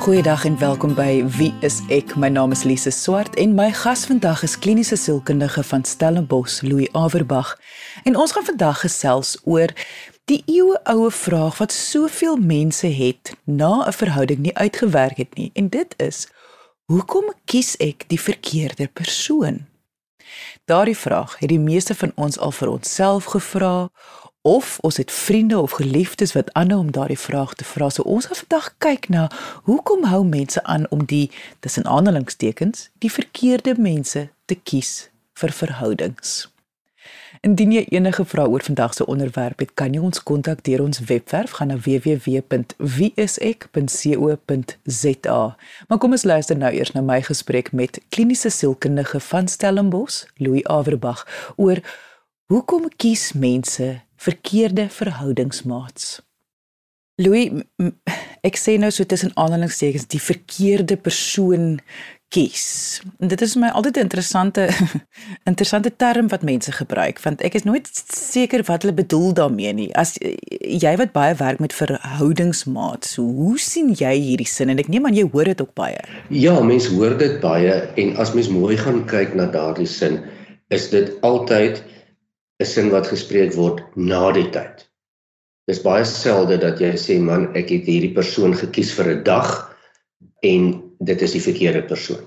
Goeiedag en welkom by Wie is ek? My naam is Lise Swart en my gas vandag is kliniese sielkundige van Stellenbosch, Louis Averbag. En ons gaan vandag gesels oor die eeuoue vraag wat soveel mense het na 'n verhouding nie uitgewerk het nie. En dit is: Hoekom kies ek die verkeerde persoon? Daardie vraag het die meeste van ons al vir onsself gevra of ons het vriende of geliefdes wat aanhou om daardie vraag te vra. So ons gaan vandag kyk na hoekom hou mense aan om die tussen aanhalingstekens die verkeerde mense te kies vir verhoudings. Indien jy enige vrae oor vandag se onderwerp het, kan jy ons kontak deur ons webwerf gaan na www.wieisek.co.za. Maar kom ons luister nou eers na my gesprek met kliniese sielkundige van Stellenbosch, Louis Averbag, oor hoekom kies mense verkeerde verhoudingsmaats. Louis, ek sê nou so tussen aanhalingstekens die verkeerde persoon kies. En dit is my altyd 'n interessante interessante term wat mense gebruik want ek is nooit seker wat hulle bedoel daarmee nie. As jy wat baie werk met verhoudingsmaats, hoe sien jy hierdie sin en ek neem aan jy hoor dit ook baie. Ja, mense hoor dit baie en as mens mooi gaan kyk na daardie sin, is dit altyd 'n sin wat gespreek word na die tyd. Dis baie selde dat jy sê man, ek het hierdie persoon gekies vir 'n dag en dit is die verkeerde persoon.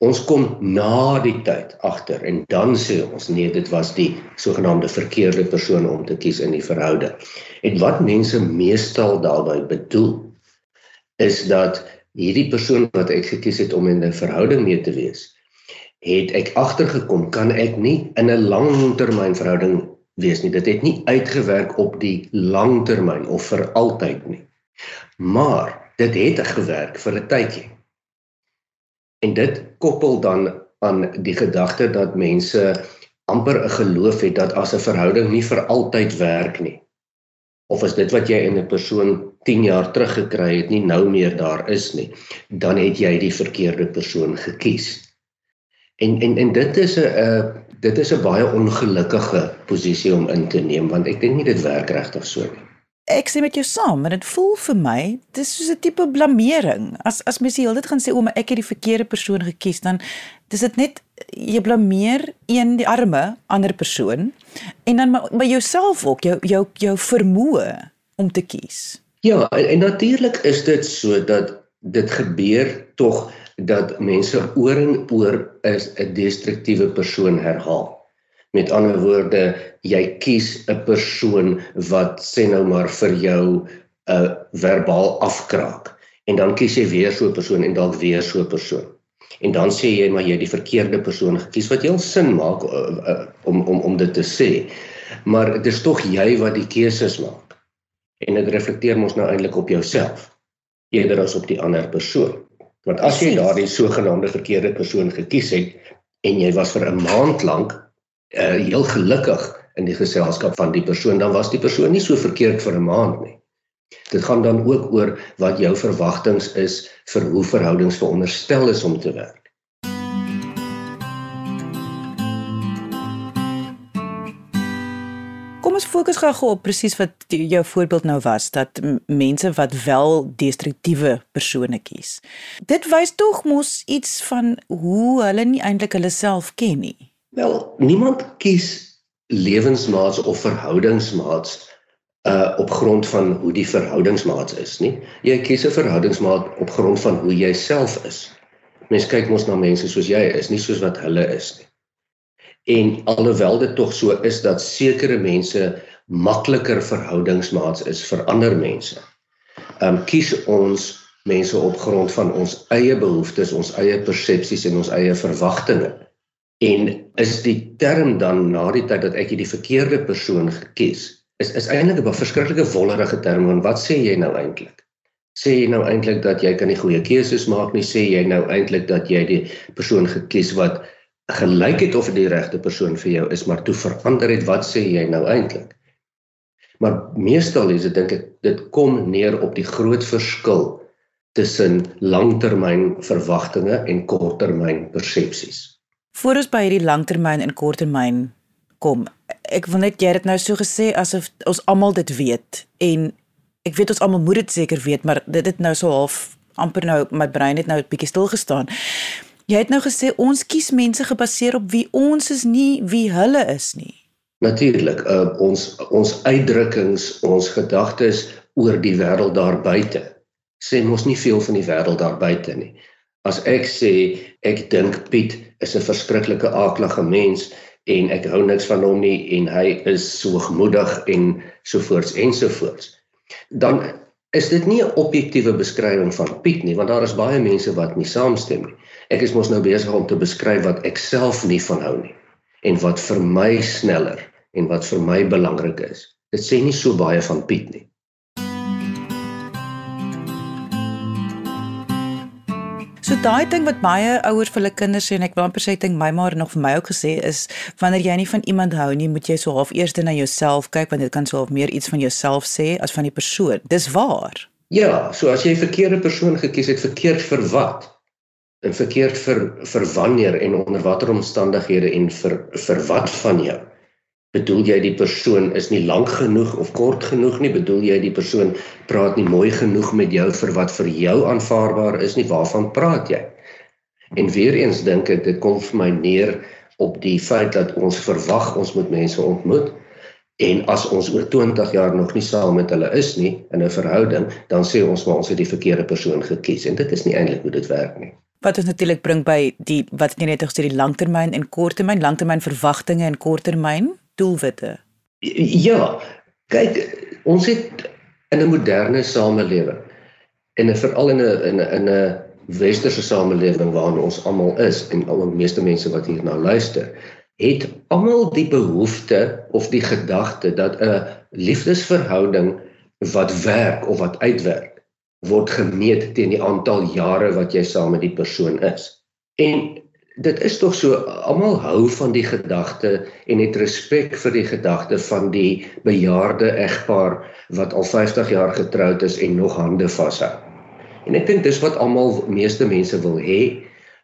Ons kom na die tyd agter en dan sê ons nee, dit was die sogenaamde verkeerde persoon om te kies in die verhouding. En wat mense meestal daarby bedoel is dat hierdie persoon wat ek gekies het om in 'n verhouding mee te wees, het ek agtergekom kan ek nie in 'n langtermynverhouding wees nie. Dit het nie uitgewerk op die langtermyn of vir altyd nie. Maar dit het gewerk vir 'n tydjie. En dit koppel dan aan die gedagte dat mense amper 'n geloof het dat as 'n verhouding nie vir altyd werk nie of as dit wat jy in 'n persoon 10 jaar terug gekry het nie nou meer daar is nie, dan het jy die verkeerde persoon gekies. En en en dit is 'n uh, dit is 'n baie ongelukkige posisie om in te neem want ek dink nie dit werk regtig so nie. Ek sê met jou saam, maar dit voel vir my dis soos 'n tipe blameering. As as mens die hele tyd gaan sê o, maar ek het die verkeerde persoon gekies, dan dis dit net jy blameer een die arme ander persoon en dan by jouself ook jou jou jou vermoë om te kies. Ja, en, en natuurlik is dit so dat dit gebeur tog dat mense oor en oor is 'n destruktiewe persoon herhaal. Met ander woorde, jy kies 'n persoon wat sê nou maar vir jou 'n uh, verbaal afkraak en dan kies jy weer so 'n persoon en dalk weer so 'n persoon. En dan sê jy maar jy het die verkeerde persoon gekies wat heel sin maak uh, uh, om om om dit te sê. Maar dit is tog jy wat die keuses maak. En dit reflekteer mos nou eintlik op jouself eerder as op die ander persoon. Want as jy daardie sogenaamde verkeerde persoon gekies het en jy was vir 'n maand lank uh heel gelukkig in die geselskap van die persoon, dan was die persoon nie so verkeerd vir 'n maand nie. Dit gaan dan ook oor wat jou verwagtinge is vir hoe verhoudings veronderstel is om te werk. Fokus gou op presies wat jou voorbeeld nou was dat mense wat wel destruktiewe persone kies. Dit wys tog mos iets van hoe hulle nie eintlik hulle self ken nie. Wel, niemand kies lewensmaats of verhoudingsmaats uh op grond van hoe die verhoudingsmaats is nie. Jy kies 'n verhoudingsmaat op grond van hoe jy self is. Mense kyk mos na mense soos jy is, nie soos wat hulle is nie. En alhoewel dit tog so is dat sekere mense makliker verhoudingsmaats is vir ander mense. Ehm um, kies ons mense op grond van ons eie behoeftes, ons eie persepsies en ons eie verwagtinge. En is die term dan na die tyd dat ek die verkeerde persoon gekies, is is eintlik 'n verskriklike wollerige term want wat sê jy nou eintlik? Sê jy nou eintlik dat jy kan nie goeie keuses maak nie, sê jy nou eintlik dat jy die persoon gekies wat gelyk het of dit die regte persoon vir jou is, maar toe verander het, wat sê jy nou eintlik? Maar meestal is dit dink ek dit kom neer op die groot verskil tussen langtermyn verwagtinge en korttermyn persepsies. Voor ons by hierdie langtermyn en korttermyn kom, ek wil net jy het dit nou so gesê asof ons almal dit weet en ek weet ons almal moet dit seker weet, maar dit het nou so half amper nou my brein het nou 'n bietjie stil gestaan. Jy het nou gesê ons kies mense gebaseer op wie ons is nie wie hulle is nie. Natuurlik, uh, ons ons uitdrukkings, ons gedagtes oor die wêreld daar buite sê mos nie veel van die wêreld daar buite nie. As ek sê ek dink Piet is 'n verskriklike aaklige mens en ek hou niks van hom nie en hy is so gemoedig en sovoorts ensovoorts dan is dit nie 'n objektiewe beskrywing van Piet nie want daar is baie mense wat nie saamstem nie. Ek is mos nou besig om te beskryf wat ek self nie van hou nie en wat vir my sneller en wat vir my belangrik is. Dit sê nie so baie van Piet nie. Daai ding wat baie ouers vir hulle kinders sê en ek wou amper sê ding my maar nog vir my ook gesê is wanneer jy nie van iemand hou nie, moet jy so half eers na jouself kyk want dit kan so half meer iets van jouself sê as van die persoon. Dis waar. Ja, so as jy 'n verkeerde persoon gekies het, verkeerd vir wat? En verkeerd vir vir wanneer en onder watter omstandighede en vir vir wat van jou? Bedoel jy die persoon is nie lank genoeg of kort genoeg nie? Bedoel jy die persoon praat nie mooi genoeg met jou vir wat vir jou aanvaarbaar is nie? Waarvan praat jy? En weer eens dink ek dit kom vir my neer op die feit dat ons verwag ons moet mense ontmoet. En as ons oor 20 jaar nog nie saam met hulle is nie in 'n verhouding dan sê ons maar ons het die verkeerde persoon gekies. En dit is nie eintlik hoe dit werk nie. Wat ons natuurlik bring by die wat jy net gesê die langtermyn en korttermyn langtermyn verwagtinge en korttermyn doelwitte? Ja, kyk, ons het in 'n moderne samelewing en veral in 'n in 'n in 'n westerse samelewing waarin ons almal is en al die meeste mense wat hier nou luister, het almal die behoefte of die gedagte dat 'n liefdesverhouding wat werk of wat uitwerk word gemeet teen die aantal jare wat jy saam met die persoon is. En dit is tog so almal hou van die gedagte en het respek vir die gedagte van die bejaarde egpaar wat al 50 jaar getroud is en nog hande vashou. En ek dink dis wat almal meeste mense wil hê.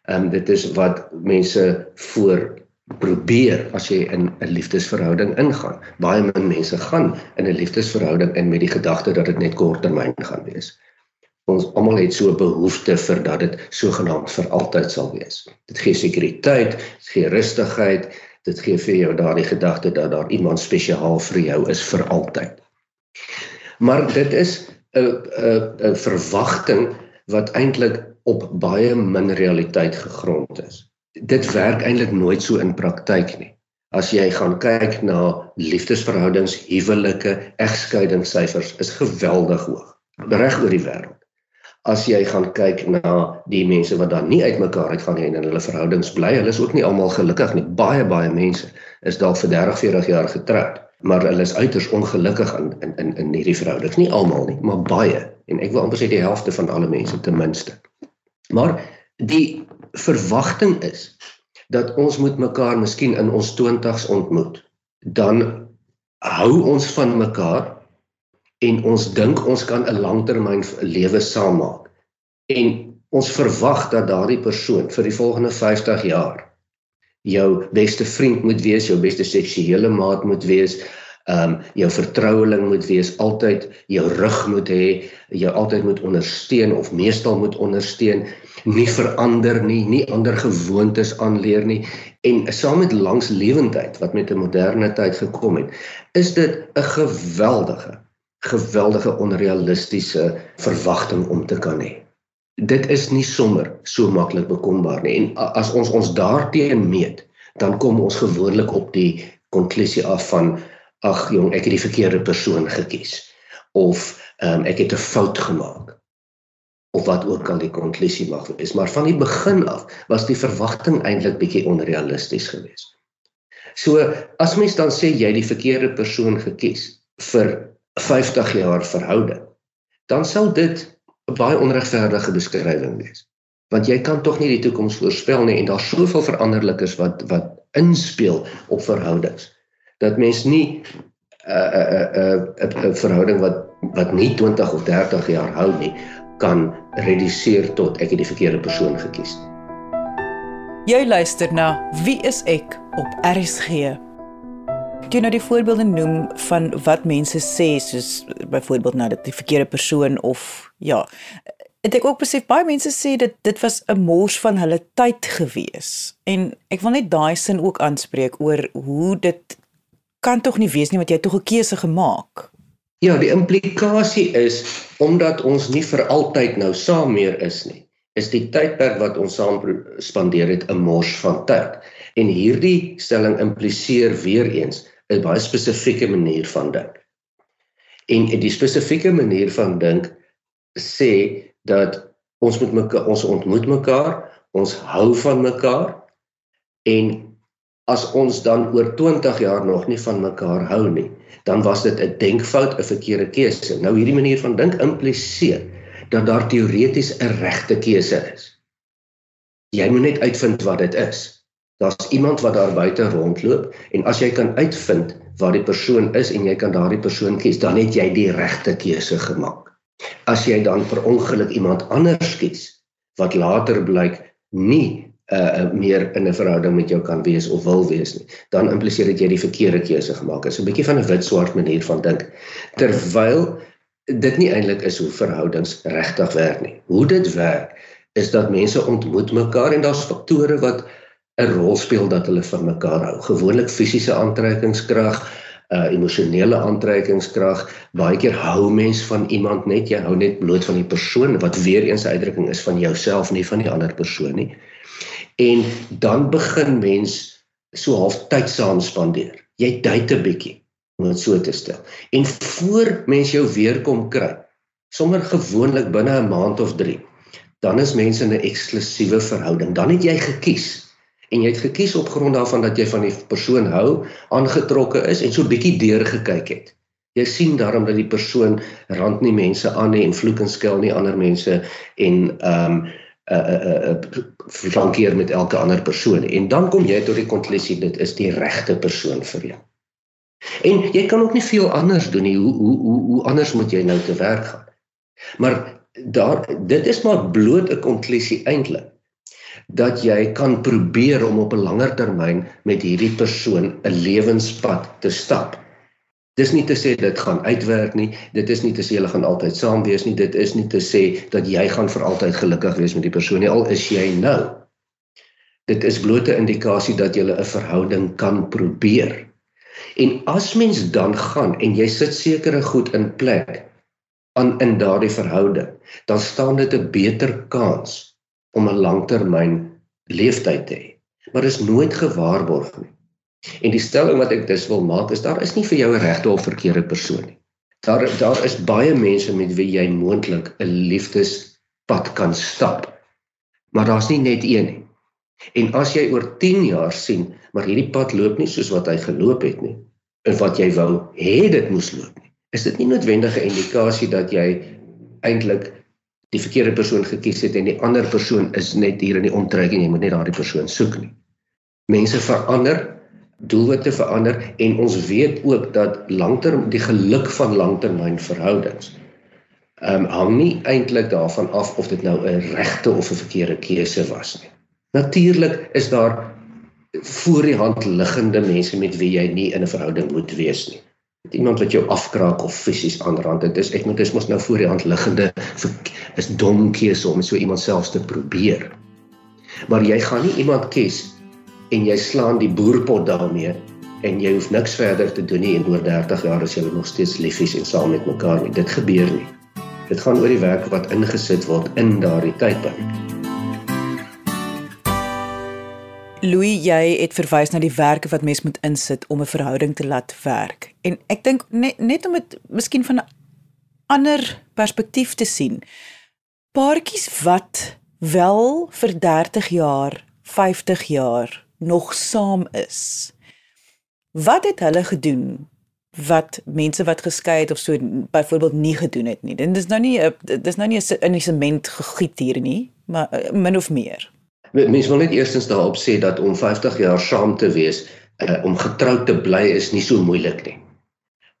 Ehm um, dit is wat mense voor probeer as jy in 'n liefdesverhouding ingaan. Baie min mense gaan in 'n liefdesverhouding in met die gedagte dat dit net korttermyn gaan wees ons almal het so 'n behoefte vir dat dit sogenaamd vir altyd sal wees. Dit gee sekuriteit, dit gee rustigheid, dit gee vir jou daardie gedagte dat daar iemand spesiaal vir jou is vir altyd. Maar dit is 'n 'n 'n verwagting wat eintlik op baie min realiteit gegrond is. Dit werk eintlik nooit so in praktyk nie. As jy gaan kyk na liefdesverhoudings, huwelike, egskeidingssyfers is geweldig hoog reg oor die wêreld as jy gaan kyk na die mense wat dan nie uitmekaar uitgaan nie en in hulle verhoudings bly, hulle is ook nie almal gelukkig nie. Baie baie mense is dalk vir 30, 40 jaar getroud, maar hulle is uiters ongelukkig in in in, in hierdie verhoudings. Nie almal nie, maar baie. En ek wil amper sê die helfte van alle mense ten minste. Maar die verwagting is dat ons moet mekaar miskien in ons 20's ontmoet. Dan hou ons van mekaar en ons dink ons kan 'n langtermyn lewe saam maak. En ons verwag dat daardie persoon vir die volgende 50 jaar jou beste vriend moet wees, jou beste seksuele maat moet wees, ehm um, jou vertroueling moet wees, altyd jou rug moet hê, jou altyd moet ondersteun of meestal moet ondersteun, nie verander nie, nie ander gewoontes aanleer nie en saam met langslewendheid wat met 'n moderne tyd gekom het, is dit 'n geweldige geweldige onrealistiese verwagting om te kan hê. Dit is nie sommer so maklik bekombaar nie. En as ons ons daarteen meet, dan kom ons gewoonlik op die konklusie af van ag jong, ek het die verkeerde persoon gekies of um, ek het 'n fout gemaak of wat ook al die konklusie mag wees. Maar van die begin af was die verwagting eintlik bietjie onrealisties geweest. So as mens dan sê jy die verkeerde persoon gekies vir 50 jaar verhouding, dan sal dit 'n baie onregverdige beskrywing wees. Want jy kan tog nie die toekoms voorspel nie en daar's soveel veranderlikes wat wat inspel op verhoudings dat mens nie 'n 'n 'n 'n verhouding wat wat nie 20 of 30 jaar hou nie kan reduseer tot ek het die verkeerde persoon gekies. Jy luister na Wie is ek op RSG? Jy nou die voorbeelde noem van wat mense sê soos byvoorbeeld nou dat die verkeerde persoon of ja het ek ook besef baie mense sê dit dit was 'n mors van hulle tyd gewees. En ek wil net daai sin ook aanspreek oor hoe dit kan tog nie wees nie want jy het tog 'n keuse gemaak. Ja, die implikasie is omdat ons nie vir altyd nou saam meer is nie. Is die tydperk wat ons saam spandeer het 'n mors van tyd. En hierdie stelling impliseer weer eens 'n baie spesifieke manier van dink. En die spesifieke manier van dink sê dat ons met mekaar ons ontmoet mekaar, ons hou van mekaar en as ons dan oor 20 jaar nog nie van mekaar hou nie, dan was dit 'n denkfout, 'n verkeerde keuse. Nou hierdie manier van dink impliseer dat daar teoreties 'n regte keuse is. Jy moet net uitvind wat dit is. Daar's iemand wat daar buite rondloop en as jy kan uitvind waar die persoon is en jy kan daardie persoon kies, dan het jy die regte keuse gemaak. As jy dan per ongeluk iemand anders kies wat later blyk nie uh meer in 'n verhouding met jou kan wees of wil wees nie, dan impliseer dit jy die verkeerde keuse gemaak het. So 'n bietjie van 'n wit-swart manier van dink. Terwyl dit nie eintlik is hoe verhoudings regtig werk nie. Hoe dit werk is dat mense ontmoet mekaar en daar's faktore wat 'n rol speel dat hulle van mekaar hou. Gewoonlik fisiese aantrekkingskrag, uh emosionele aantrekkingskrag. Baie keer hou mens van iemand net jy hou net bloot van die persoon wat weer eens 'n uitdrukking is van jouself nie van die ander persoon nie en dan begin mens so half tyd saam spandeer. Jy date 'n bietjie om dit so te stel. En voor mens jou weer kom kry, sommer gewoonlik binne 'n maand of 3, dan is mense in 'n eksklusiewe verhouding. Dan het jy gekies en jy het gekies op grond daarvan dat jy van die persoon hou, aangetrokke is en so bietjie deur gekyk het. Jy sien daarom dat die persoon rand nie mense aan nie en vloek en skel nie ander mense en ehm um, uh uh flankeer met elke ander persoon en dan kom jy tot die konklusie dit is die regte persoon vir jou. En jy kan ook nie veel anders doen nie. Hoe hoe hoe hoe anders moet jy nou te werk gaan? Maar daar dit is maar bloot 'n konklusie eintlik dat jy kan probeer om op 'n langer termyn met hierdie persoon 'n lewenspad te stap. Dis nie te sê dit gaan uitwerk nie. Dit is nie te sê hulle gaan altyd saam wees nie. Dit is nie te sê dat jy gaan vir altyd gelukkig wees met die persoon nie. Al is jy nou. Dit is bloot 'n indikasie dat jy 'n verhouding kan probeer. En as mens dan gaan en jy sit sekere goed in plek aan in daardie verhouding, dan staan dit 'n beter kans om 'n langtermyn leeftyd te hê. Maar dit is nooit gewaarborg nie. En die stelling wat ek dus wil maak is daar is nie vir jou 'n regte of verkeerde persoon nie. Daar daar is baie mense met wie jy moontlik 'n liefdespad kan stap. Maar daar's nie net een nie. En as jy oor 10 jaar sien, maar hierdie pad loop nie soos wat hy geloop het nie, en wat jy wou hê dit moes loop nie, is dit nie noodwendige indikasie dat jy eintlik die verkeerde persoon gekies het en die ander persoon is net hier in die omtrek en jy moet net daardie persoon soek nie. Mense verander doelwitte verander en ons weet ook dat langterm die geluk van langtermynverhoudings ehm um, hang nie eintlik daarvan af of dit nou 'n regte of 'n verkeerde keuse was nie. Natuurlik is daar voor die hand liggende mense met wie jy nie in 'n verhouding moet wees nie. Met iemand wat jou afkraak of fisies aanrand, dit is ek moet dis mos nou voor die hand liggende is dom keuse om so iemand selfs te probeer. Maar jy gaan nie iemand kies en jy slaan die boerpot daarmee en jy hoef niks verder te doen nie en oor 30 jaar is julle nog steeds liefies en saam met mekaar nie. Dit gebeur nie. Dit gaan oor die werk wat ingesit word in daardie tydperk. Louis, jy het verwys na die werke wat mens moet insit om 'n verhouding te laat werk. En ek dink net net om dit miskien van 'n ander perspektief te sien. Paartjies wat wel vir 30 jaar, 50 jaar nog saam is. Wat het hulle gedoen wat mense wat geskei het of so byvoorbeeld nie gedoen het nie. Dit is nou nie dis nou nie in die sement gegiet hier nie, maar eh, min of meer. Mense wil net eerstens daarop sê dat om 50 jaar saam te wees, uh, om getroud te bly is nie so moeilik nie.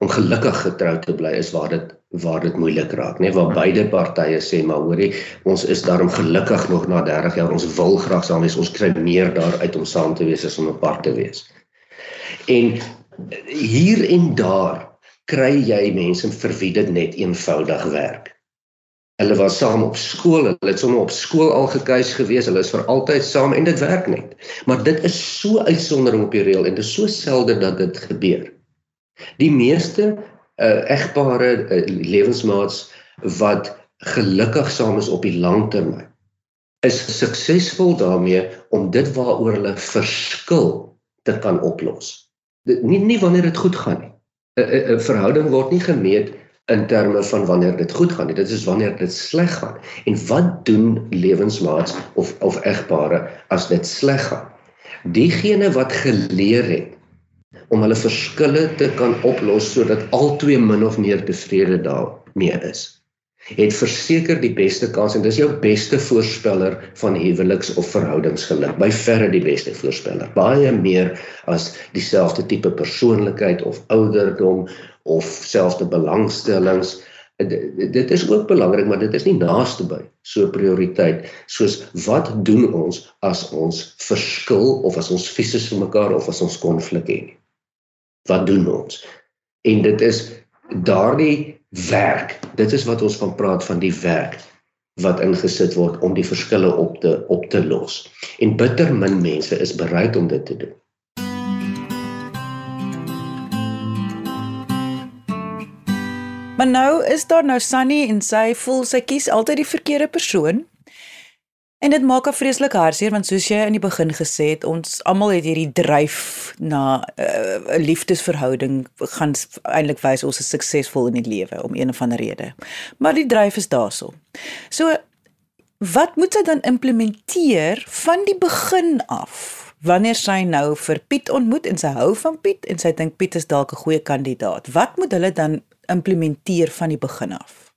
Om gelukkig getroud te bly is waar dit waar dit moeilik raak, nê, waar beide partye sê maar hoorie, ons is daarom gelukkig nog na 30 jaar, ons wil graag saam wees, ons kry meer daaruit om saam te wees as om apart te wees. En hier en daar kry jy mense vir wie dit net eenvoudig werk. Hulle was saam op skool, hulle het sommer op skool al gekuis gewees, hulle is vir altyd saam en dit werk net. Maar dit is so uitsondering op die reël en dit is so selde dat dit gebeur. Die meeste uh, egpare uh, lewensmaats wat gelukkig saam is op die lang termyn is suksesvol daarmee om dit waaroor hulle verskil te kan oplos. Dit nie nie wanneer dit goed gaan nie. 'n 'n verhouding word nie gemeet in terme van wanneer dit goed gaan nie. Dit is wanneer dit sleg gaan. En wat doen lewensmaats of of egpare as dit sleg gaan? Diegene wat geleer het om hulle verskille te kan oplos sodat albei min of meer tevrede daarmee is het verseker die beste kans en dis jou beste voorspeller van huweliks of verhoudingsgeluk. By verre die beste voorspeller. Baie meer as dieselfde tipe persoonlikheid of ouderdom of selfde belangstellings. Dit is ook belangrik maar dit is nie naaste by so prioriteit soos wat doen ons as ons verskil of as ons fisies vir mekaar of as ons konflik het wat doen ons? En dit is daardie werk. Dit is wat ons van praat van die werk wat ingesit word om die verskille op te op te los. En bitter min mense is bereid om dit te doen. Maar nou is daar nou Sunny en sy voel sy kies altyd die verkeerde persoon. En dit maak 'n vreeslike hartseer want soos jy in die begin gesê het, ons almal het hierdie dryf na eh, 'n uh, liefdesverhouding gaan eintlik wys ons is suksesvol in die lewe om een of ander rede. Maar die dryf is daarso. So wat moet sy dan implementeer van die begin af? Wanneer sy nou vir Piet ontmoet en sy hou van Piet en sy dink Piet is dalk 'n goeie kandidaat. Wat moet hulle dan implementeer van die begin af?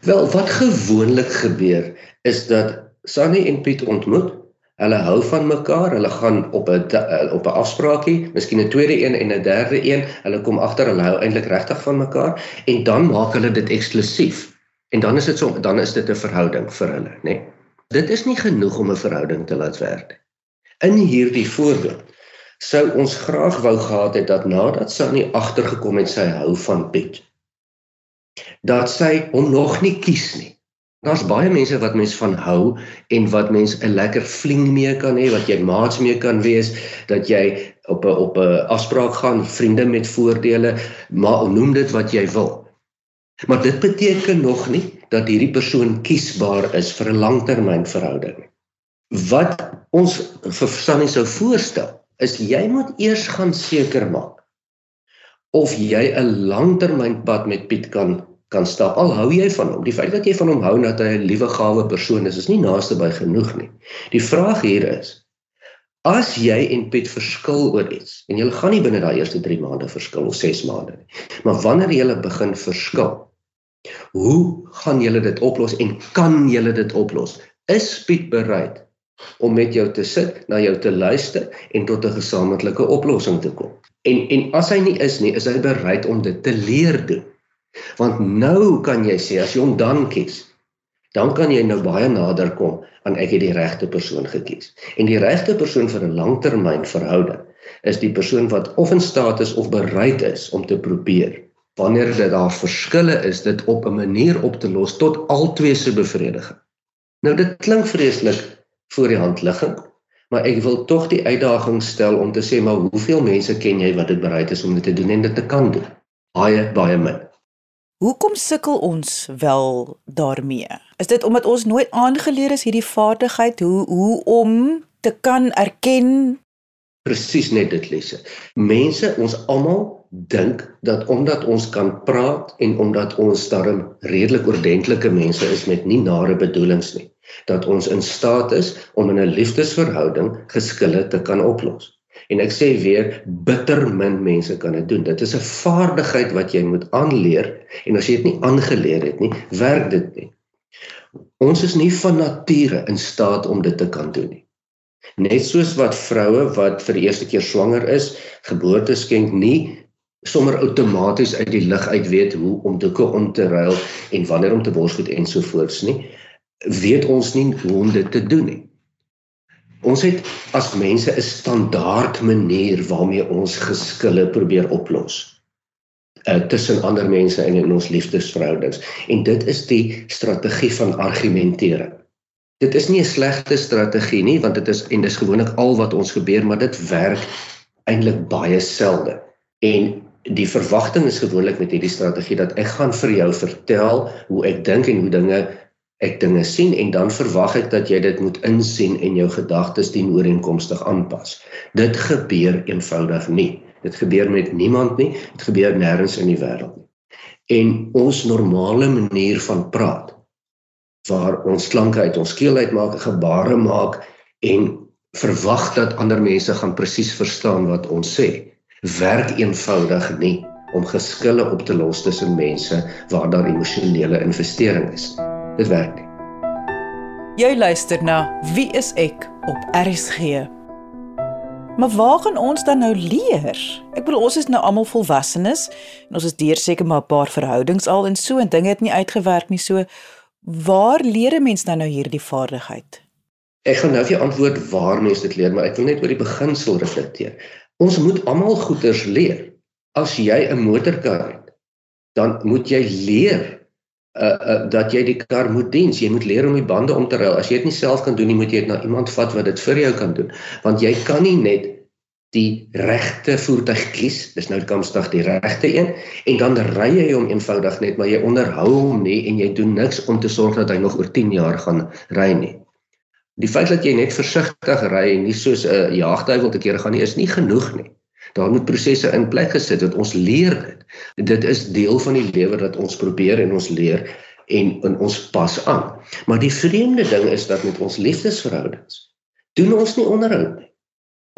Wel, wat gewoonlik gebeur is dat Sunny en Piet ontmoet. Hulle hou van mekaar. Hulle gaan op 'n eh, op 'n afspraakie, miskien 'n tweede een en 'n derde een. Hulle kom agter hulle hou eintlik regtig van mekaar en dan maak hulle dit eksklusief. En dan is dit so dan is dit 'n verhouding vir hulle, nê. Nee. Dit is nie genoeg om 'n verhouding te laat werk. In hierdie voorbeeld sou ons graag wou gehad het dat nadat Sunny agtergekom het sy hou van Piet, dat sy hom nog nie kies nie Daar's baie mense wat mens van hou en wat mens 'n lekker fling mee kan hê, wat jy maats mee kan wees, dat jy op 'n op 'n afspraak gaan, vriende met voordele, maar noem dit wat jy wil. Maar dit beteken nog nie dat hierdie persoon kiesbaar is vir 'n langtermynverhouding. Wat ons vir Sunny sou voorstel, is jy moet eers gaan seker maak of jy 'n langtermynpad met Piet kan kan stap al hou jy van hom. Die feit dat jy van hom hou dat hy 'n liewe gawe persoon is, is nie naaste by genoeg nie. Die vraag hier is as jy en Piet verskil oor iets en julle gaan nie binne daai eerste 3 maande verskil of 6 maande nie. Maar wanneer julle begin verskil, hoe gaan julle dit oplos en kan julle dit oplos? Is Piet bereid om met jou te sit, na jou te luister en tot 'n gesamentlike oplossing te kom? En en as hy nie is nie, is hy bereid om dit te leer doen. Want nou kan jy sê as jy hom dan kies, dan kan jy nou baie nader kom aan ek het die regte persoon gekies. En die regte persoon vir 'n langtermyn verhouding is die persoon wat of in staat is of bereid is om te probeer. Wanneer dit daar verskille is, dit op 'n manier op te los tot albei se bevrediging. Nou dit klink vreeslik voor die hand liggend, maar ek wil tog die uitdaging stel om te sê maar hoeveel mense ken jy wat dit bereid is om dit te doen en dit te kan doen? Baie baie min. Hoekom sukkel ons wel daarmee? Is dit omdat ons nooit aangeleer is hierdie vaardigheid hoe hoe om te kan erken presies net dit lesse. Mense, ons almal dink dat omdat ons kan praat en omdat ons darm redelik ordentlike mense is met nie nare bedoelings nie, dat ons in staat is om in 'n liefdesverhouding geskille te kan oplos. En ek sê weer bitter min mense kan dit doen. Dit is 'n vaardigheid wat jy moet aanleer en as jy dit nie aangeleer het nie, werk dit nie. Ons is nie van nature in staat om dit te kan doen nie. Net soos wat vroue wat vir die eerste keer swanger is, geboorte skenk nie sommer outomaties uit die lug uit weet hoe om doeke om te ruil en wanneer om te borsvoed ensovoorts nie, weet ons nie hoe om dit te doen nie. Ons het as mense 'n standaard manier waarmee ons geskille probeer oplos. uh, tussen ander mense en in ons liefdesverhoudings. En dit is die strategie van argumentering. Dit is nie 'n slegte strategie nie, want dit is en dis gewoonlik al wat ons gebeur, maar dit werk eintlik baie selde. En die verwagting is gewoonlik met hierdie strategie dat ek gaan vir jou vertel hoe ek dink en hoe dinge ek dinge sien en dan verwag ek dat jy dit moet insien en jou gedagtes dien ooreenkomstig aanpas. Dit gebeur eenvoudig nie. Dit gebeur met niemand nie. Dit gebeur nêrens in die wêreld nie. En ons normale manier van praat waar ons klanke uit ons keel uitmaak, gebare maak en verwag dat ander mense gaan presies verstaan wat ons sê, werk eenvoudig nie om geskille op te los tussen mense waar daar emosionele investering is. Dit werk nie. Jy luister na Wie is ek op RSG. Maar waar gaan ons dan nou leer? Ek bedoel ons is nou almal volwassenes en ons is deur seker maar 'n paar verhoudings al en so en dinge het nie uitgewerk nie so. Waar leer 'n mens dan nou hierdie vaardigheid? Ek gaan nou vir antwoord waar mense dit leer, maar ek wil net oor die beginsel reflekteer. Ons moet almal goeders leer. As jy 'n motorkar het, dan moet jy leer uh, uh dat jy die kar moet dien. Jy moet leer om die bande om te ruil. As jy dit nie self kan doen nie, moet jy dit na iemand vat wat dit vir jou kan doen. Want jy kan nie net die regte voertuig kies, dis nou kamstig die regte een en dan ry jy hom eenvoudig net, maar jy onderhou hom nie en jy doen niks om te sorg dat hy nog oor 10 jaar gaan ry nie. Die feit dat jy net versigtig ry en nie soos 'n uh, jaagduiwel te kere gaan nie, is nie genoeg nie. Daar moet prosesse in plek gesit word. Ons leer dit. Dit is deel van die lewe wat ons probeer en ons leer en in ons pas aan. Maar die vreemde ding is dat met ons liefdesverhoudings doen ons nie onderhoud nie.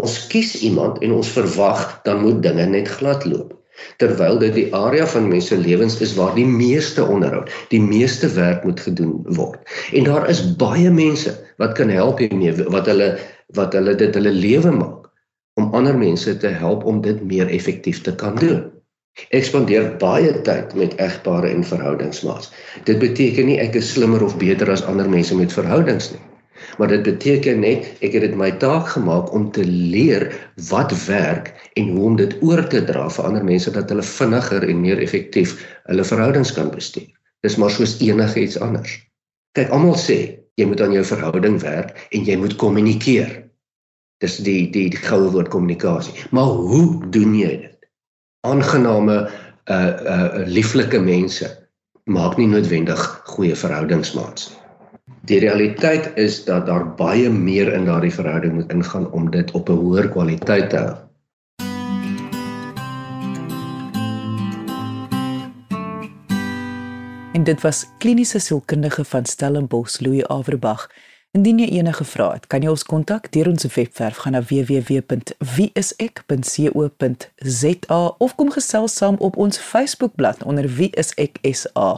Ons kies iemand en ons verwag dan moet dinge net glad loop. Terwyl dit die area van mense lewens is waar die meeste onderhoud, die meeste werk moet gedoen word. En daar is baie mense wat kan help hiermee wat hulle wat hulle dit hulle lewe maak ander mense te help om dit meer effektief te kan doen. Ek spandeer baie tyd met egpare en verhoudingsmaats. Dit beteken nie ek is slimmer of beter as ander mense met verhoudings nie. Maar dit beteken net ek het dit my taak gemaak om te leer wat werk en hoe om dit oor te dra vir ander mense dat hulle vinniger en meer effektief hulle verhoudings kan bestuur. Dis maar soos enige iets anders. Kyk, almal sê jy moet aan jou verhouding werk en jy moet kommunikeer. Dis die die die goue woord kommunikasie. Maar hoe doen jy dit? Aangename uh uh lieflike mense maak nie noodwendig goeie verhoudingsmaats nie. Die realiteit is dat daar baie meer in daardie verhouding moet ingaan om dit op 'n hoër kwaliteit te hou. En dit was kliniese sielkundige van Stellenbosch Louis Averbag. Indien jy enige vrae het, kan jy ons kontak deur ons webwerf gaan na www.wieisek.co.za of kom gesels saam op ons Facebookblad onder wieiseksa.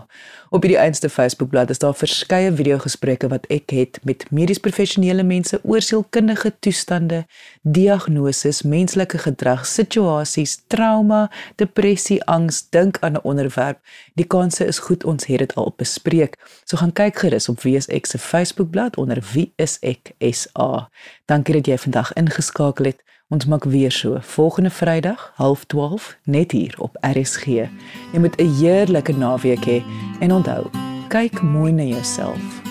Op hierdie eenste Facebookblad is daar verskeie video-gesprekke wat ek het met medies professionele mense oor sielkundige toestande, diagnoses, menslike gedrag, situasies, trauma, depressie, angs, dink aan 'n onderwerp. Die kanse is goed ons het dit al bespreek. So gaan kyk gerus op WSX se Facebookblad onder wieiseksa. Dankie dat jy vandag ingeskakel het. Ons maak weer so volgende Vrydag 12:30 net hier op RSG. Jy moet 'n heerlike naweek hê en onthou, kyk mooi na jouself.